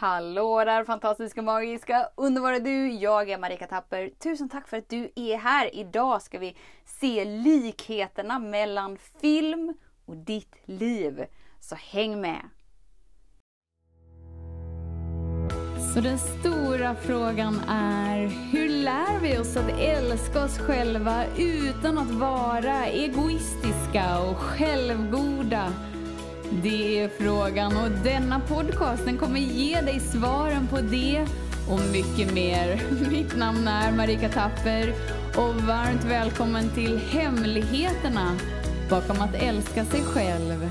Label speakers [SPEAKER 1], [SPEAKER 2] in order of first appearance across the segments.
[SPEAKER 1] Hallå där fantastiska, magiska, underbara du! Jag är Marika Tapper. Tusen tack för att du är här. Idag ska vi se likheterna mellan film och ditt liv. Så häng med! Så den stora frågan är, hur lär vi oss att älska oss själva utan att vara egoistiska och självgoda? Det är frågan och denna podcast den kommer ge dig svaren på det och mycket mer. Mitt namn är Marika Tapper och varmt välkommen till Hemligheterna bakom att älska sig själv.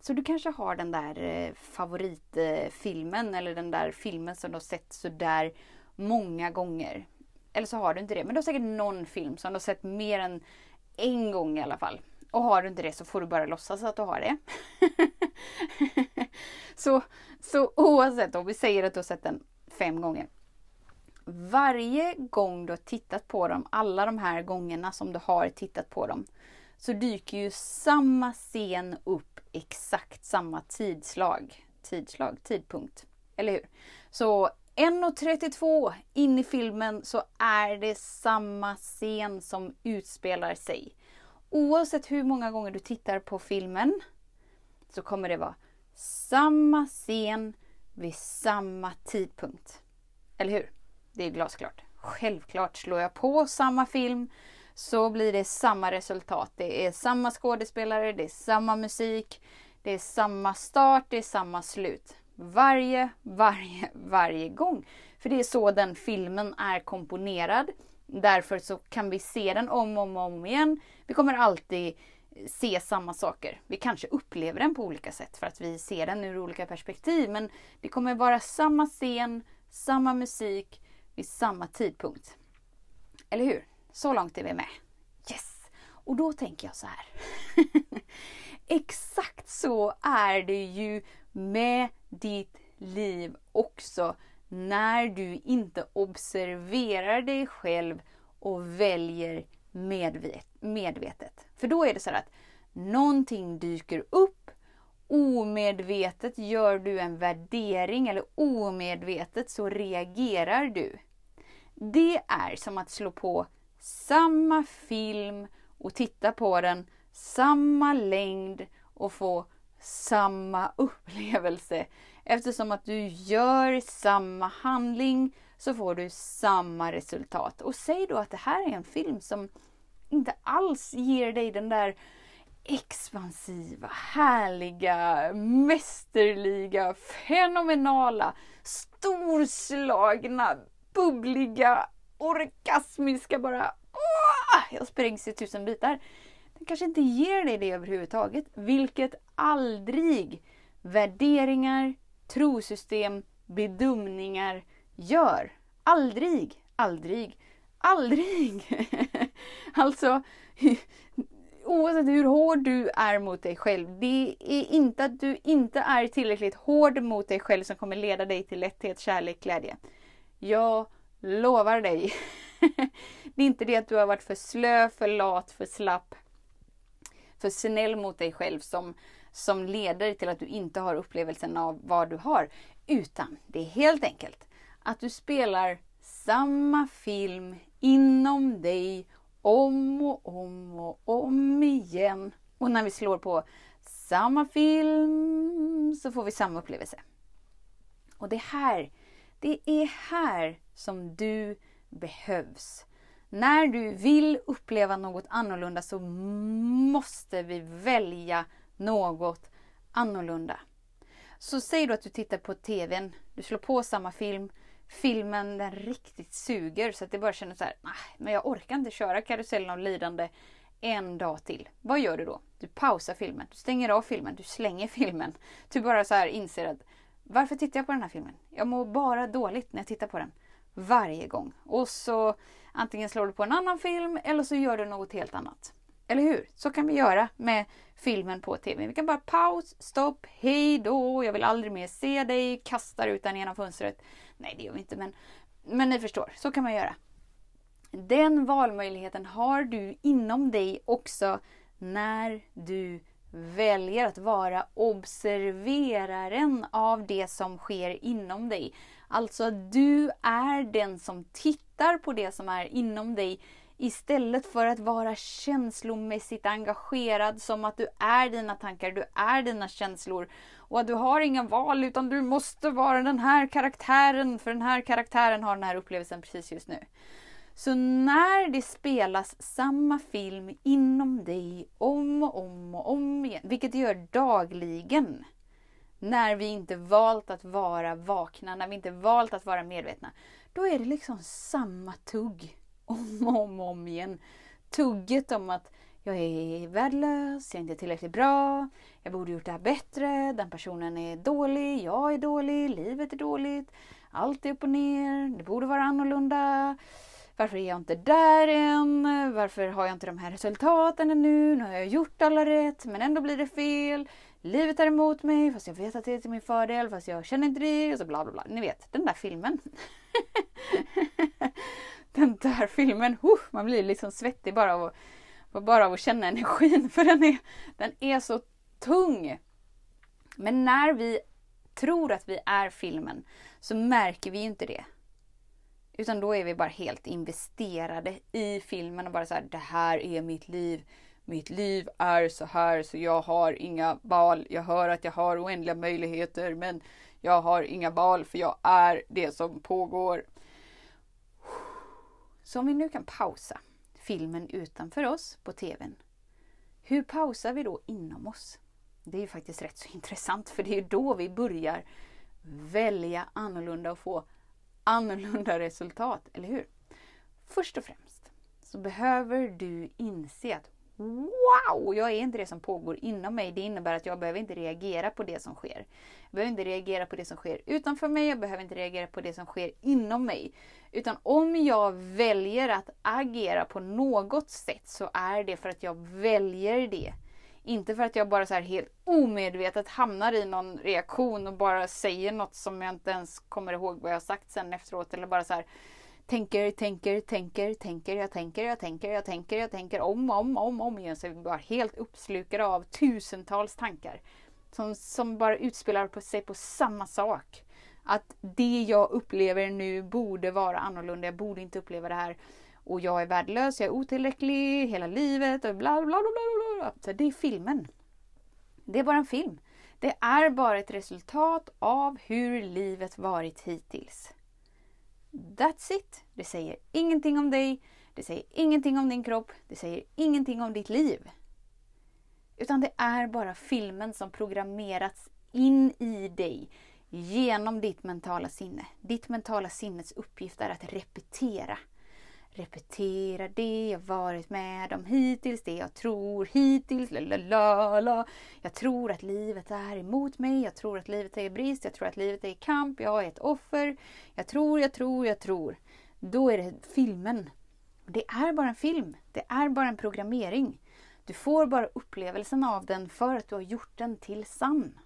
[SPEAKER 1] Så du kanske har den där eh, favoritfilmen eller den där filmen som du har sett sådär många gånger. Eller så har du inte det, men du har säkert någon film som du har sett mer än en gång i alla fall. Och har du inte det så får du bara låtsas att du har det. så, så oavsett om vi säger att du har sett den fem gånger. Varje gång du har tittat på dem, alla de här gångerna som du har tittat på dem, så dyker ju samma scen upp exakt samma tidslag. Tidslag, tidpunkt. Eller hur? Så 1.32 in i filmen så är det samma scen som utspelar sig. Oavsett hur många gånger du tittar på filmen så kommer det vara samma scen vid samma tidpunkt. Eller hur? Det är glasklart. Självklart slår jag på samma film så blir det samma resultat. Det är samma skådespelare, det är samma musik, det är samma start, det är samma slut. Varje, varje, varje gång. För det är så den filmen är komponerad. Därför så kan vi se den om och om, om igen. Vi kommer alltid se samma saker. Vi kanske upplever den på olika sätt för att vi ser den ur olika perspektiv. Men det kommer vara samma scen, samma musik vid samma tidpunkt. Eller hur? Så långt är vi med. Yes! Och då tänker jag så här. Exakt så är det ju med ditt liv också när du inte observerar dig själv och väljer medvetet. För då är det så att någonting dyker upp, omedvetet gör du en värdering eller omedvetet så reagerar du. Det är som att slå på samma film och titta på den samma längd och få samma upplevelse. Eftersom att du gör samma handling så får du samma resultat. Och säg då att det här är en film som inte alls ger dig den där expansiva, härliga, mästerliga, fenomenala, storslagna, bubbliga, orgasmiska bara åh, jag sprängs i tusen bitar. Den kanske inte ger dig det överhuvudtaget, vilket aldrig värderingar, trosystem, bedömningar gör. Aldrig, aldrig, aldrig! alltså, oavsett hur hård du är mot dig själv, det är inte att du inte är tillräckligt hård mot dig själv som kommer leda dig till lätthet, kärlek, glädje. Jag lovar dig. det är inte det att du har varit för slö, för lat, för slapp, för snäll mot dig själv som, som leder till att du inte har upplevelsen av vad du har. Utan det är helt enkelt att du spelar samma film inom dig om och om och om igen. Och när vi slår på samma film så får vi samma upplevelse. Och det här, det är här som du behövs. När du vill uppleva något annorlunda så måste vi välja något annorlunda. Så säg då att du tittar på TVn, du slår på samma film, filmen den riktigt suger så att det bara känner så här, nej men jag orkar inte köra karusellen av lidande en dag till. Vad gör du då? Du pausar filmen, du stänger av filmen, du slänger filmen. Du bara så här inser att varför tittar jag på den här filmen? Jag mår bara dåligt när jag tittar på den. Varje gång. Och så antingen slår du på en annan film eller så gör du något helt annat. Eller hur? Så kan vi göra med filmen på TV. Vi kan bara paus, stopp, hej då, jag vill aldrig mer se dig, kastar ut den genom fönstret. Nej, det gör vi inte, men, men ni förstår. Så kan man göra. Den valmöjligheten har du inom dig också när du väljer att vara observeraren av det som sker inom dig. Alltså du är den som tittar på det som är inom dig istället för att vara känslomässigt engagerad som att du är dina tankar, du är dina känslor och att du har inga val utan du måste vara den här karaktären för den här karaktären har den här upplevelsen precis just nu. Så när det spelas samma film inom dig om och om och om igen, vilket det gör dagligen, när vi inte valt att vara vakna, när vi inte valt att vara medvetna, då är det liksom samma tugg om och om, om igen. Tugget om att jag är värdelös, jag är inte tillräckligt bra, jag borde gjort det här bättre, den personen är dålig, jag är dålig, livet är dåligt, allt är upp och ner, det borde vara annorlunda. Varför är jag inte där än? Varför har jag inte de här resultaten ännu? Nu har jag gjort alla rätt men ändå blir det fel. Livet är emot mig fast jag vet att det är till min fördel fast jag känner inte det. Och så bla bla bla. Ni vet, den där filmen. den där filmen, uh, man blir liksom svettig bara av, bara av att känna energin för den är, den är så tung. Men när vi tror att vi är filmen så märker vi inte det. Utan då är vi bara helt investerade i filmen och bara så här, det här är mitt liv. Mitt liv är så här så jag har inga val. Jag hör att jag har oändliga möjligheter men jag har inga val för jag är det som pågår. Så om vi nu kan pausa filmen utanför oss på TVn. Hur pausar vi då inom oss? Det är ju faktiskt rätt så intressant för det är då vi börjar välja annorlunda och få annorlunda resultat, eller hur? Först och främst så behöver du inse att Wow! Jag är inte det som pågår inom mig. Det innebär att jag behöver inte reagera på det som sker. Jag behöver inte reagera på det som sker utanför mig. Jag behöver inte reagera på det som sker inom mig. Utan om jag väljer att agera på något sätt så är det för att jag väljer det. Inte för att jag bara så här helt omedvetet hamnar i någon reaktion och bara säger något som jag inte ens kommer ihåg vad jag sagt sen efteråt. Eller bara så här tänker, tänker, tänker, tänker, jag tänker, jag tänker, jag tänker, jag tänker om, om, om, om igen. Så vi bara helt uppslukade av tusentals tankar. Som, som bara utspelar på sig på samma sak. Att det jag upplever nu borde vara annorlunda. Jag borde inte uppleva det här. Och jag är värdelös, jag är otillräcklig hela livet och bla bla bla bla bla. Så det är filmen. Det är bara en film. Det är bara ett resultat av hur livet varit hittills. That's it. Det säger ingenting om dig. Det säger ingenting om din kropp. Det säger ingenting om ditt liv. Utan det är bara filmen som programmerats in i dig genom ditt mentala sinne. Ditt mentala sinnes uppgift är att repetera repetera det jag varit med om hittills, det jag tror hittills, la Jag tror att livet är emot mig, jag tror att livet är i brist, jag tror att livet är i kamp, jag är ett offer. Jag tror, jag tror, jag tror. Då är det filmen. Det är bara en film. Det är bara en programmering. Du får bara upplevelsen av den för att du har gjort den till sann.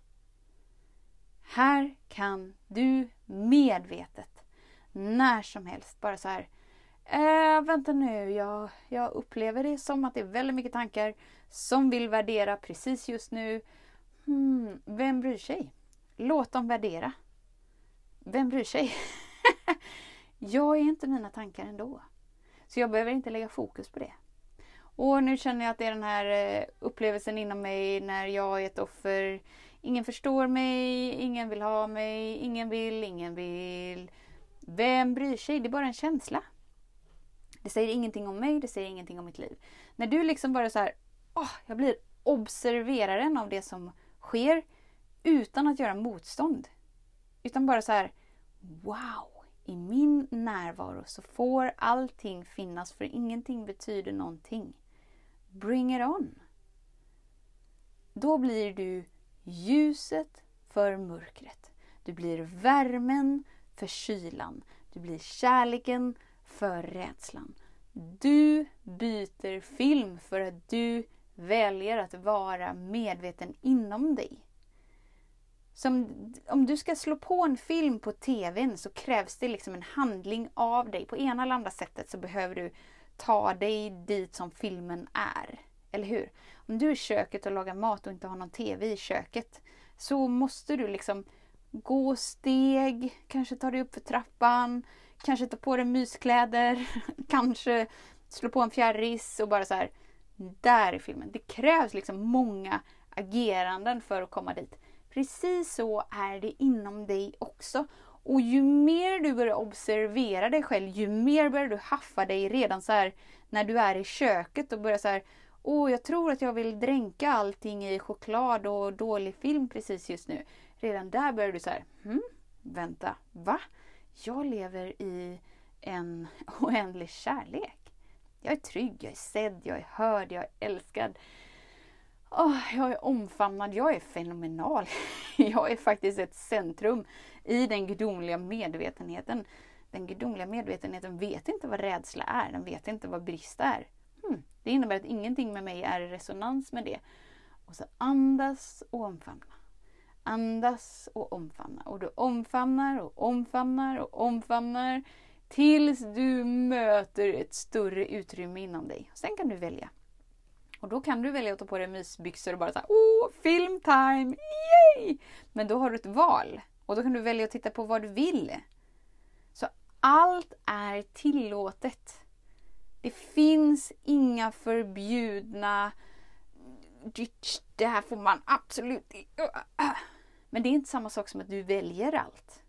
[SPEAKER 1] Här kan du medvetet, när som helst, bara så här Eh, vänta nu, jag, jag upplever det som att det är väldigt mycket tankar som vill värdera precis just nu. Hmm, vem bryr sig? Låt dem värdera. Vem bryr sig? jag är inte mina tankar ändå. Så jag behöver inte lägga fokus på det. Och nu känner jag att det är den här eh, upplevelsen inom mig när jag är ett offer. Ingen förstår mig, ingen vill ha mig, ingen vill, ingen vill. Vem bryr sig? Det är bara en känsla. Det säger ingenting om mig, det säger ingenting om mitt liv. När du liksom bara så här, åh, jag blir observeraren av det som sker utan att göra motstånd. Utan bara så här, wow, i min närvaro så får allting finnas för ingenting betyder någonting. Bring it on! Då blir du ljuset för mörkret. Du blir värmen för kylan. Du blir kärleken för rädslan. Du byter film för att du väljer att vara medveten inom dig. Som, om du ska slå på en film på TVn så krävs det liksom en handling av dig. På ena eller andra sättet så behöver du ta dig dit som filmen är. Eller hur? Om du är i köket och lagar mat och inte har någon TV i köket så måste du liksom gå steg, kanske ta dig upp för trappan, kanske ta på dig myskläder, kanske slå på en fjärris och bara så här. Där är filmen. Det krävs liksom många ageranden för att komma dit. Precis så är det inom dig också. Och ju mer du börjar observera dig själv, ju mer börjar du haffa dig redan så här när du är i köket och börjar så här Åh, jag tror att jag vill dränka allting i choklad och dålig film precis just nu. Redan där börjar du så här, hm, vänta, va? Jag lever i en oändlig kärlek. Jag är trygg, jag är sedd, jag är hörd, jag är älskad. Oh, jag är omfamnad, jag är fenomenal. Jag är faktiskt ett centrum i den gudomliga medvetenheten. Den gudomliga medvetenheten vet inte vad rädsla är, den vet inte vad brist är. Hmm. Det innebär att ingenting med mig är i resonans med det. Och så andas och omfamna. Andas och omfamna. Och du omfamnar och omfamnar och omfamnar tills du möter ett större utrymme inom dig. Sen kan du välja. Och då kan du välja att ta på dig mysbyxor och bara säga Åh, filmtime! Yay! Men då har du ett val. Och då kan du välja att titta på vad du vill. Så allt är tillåtet. Det finns inga förbjudna det här får man absolut men det är inte samma sak som att du väljer allt.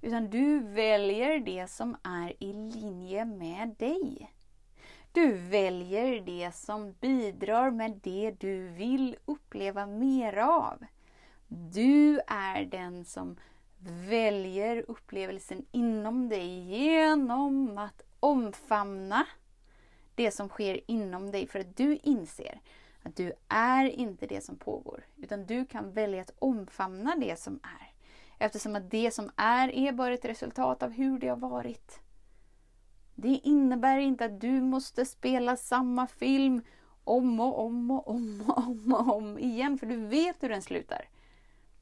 [SPEAKER 1] Utan du väljer det som är i linje med dig. Du väljer det som bidrar med det du vill uppleva mer av. Du är den som väljer upplevelsen inom dig genom att omfamna det som sker inom dig för att du inser att du är inte det som pågår utan du kan välja att omfamna det som är. Eftersom att det som är är bara ett resultat av hur det har varit. Det innebär inte att du måste spela samma film om och om och om och om och om igen för du vet hur den slutar.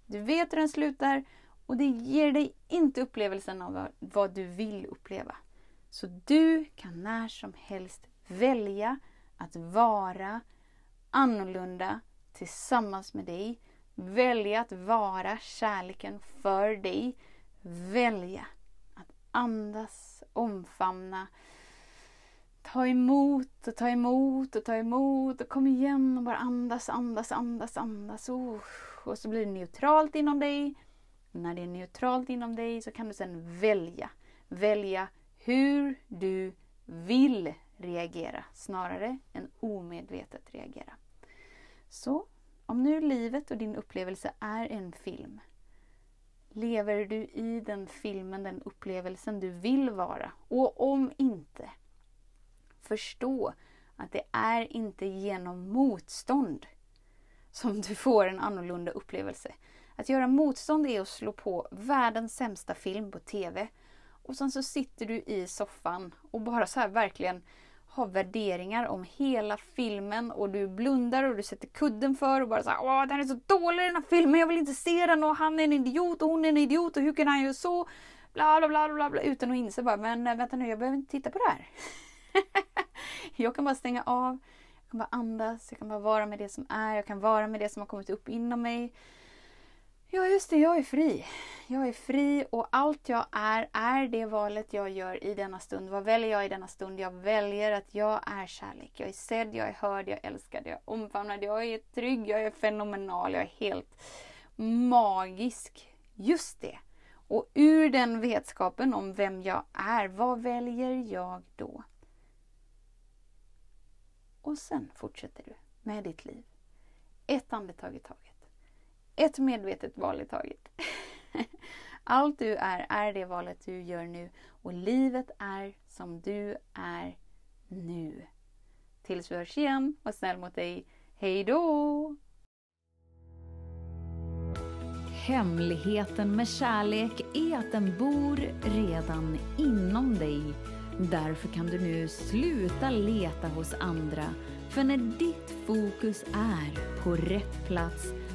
[SPEAKER 1] Du vet hur den slutar och det ger dig inte upplevelsen av vad du vill uppleva. Så du kan när som helst välja att vara annorlunda tillsammans med dig. Välja att vara kärleken för dig. Välja att andas, omfamna, ta emot och ta emot och ta emot och kom igen och bara andas, andas, andas, andas. Oh. Och så blir det neutralt inom dig. När det är neutralt inom dig så kan du sedan välja. Välja hur du vill reagera snarare än omedvetet reagera. Så om nu livet och din upplevelse är en film, lever du i den filmen, den upplevelsen du vill vara? Och om inte, förstå att det är inte genom motstånd som du får en annorlunda upplevelse. Att göra motstånd är att slå på världens sämsta film på TV och sen så sitter du i soffan och bara så här verkligen har värderingar om hela filmen och du blundar och du sätter kudden för och bara såhär Åh, den är så dålig den här filmen, jag vill inte se den och han är en idiot och hon är en idiot och hur kan han göra så? Bla bla bla bla, bla utan att inse bara, men eh, vänta nu, jag behöver inte titta på det här. jag kan bara stänga av, jag kan bara andas, jag kan bara vara med det som är, jag kan vara med det som har kommit upp inom mig. Ja, just det, jag är fri. Jag är fri och allt jag är, är det valet jag gör i denna stund. Vad väljer jag i denna stund? Jag väljer att jag är kärlek. Jag är sedd, jag är hörd, jag är älskad, jag är omfamnad, jag är trygg, jag är fenomenal, jag är helt magisk. Just det! Och ur den vetskapen om vem jag är, vad väljer jag då? Och sen fortsätter du med ditt liv. Ett andetag i taget. Ett medvetet val i taget. Allt du är, är det valet du gör nu. Och livet är som du är nu. Tills vi hörs igen, var snäll mot dig. Hej då!
[SPEAKER 2] Hemligheten med kärlek är att den bor redan inom dig. Därför kan du nu sluta leta hos andra. För när ditt fokus är på rätt plats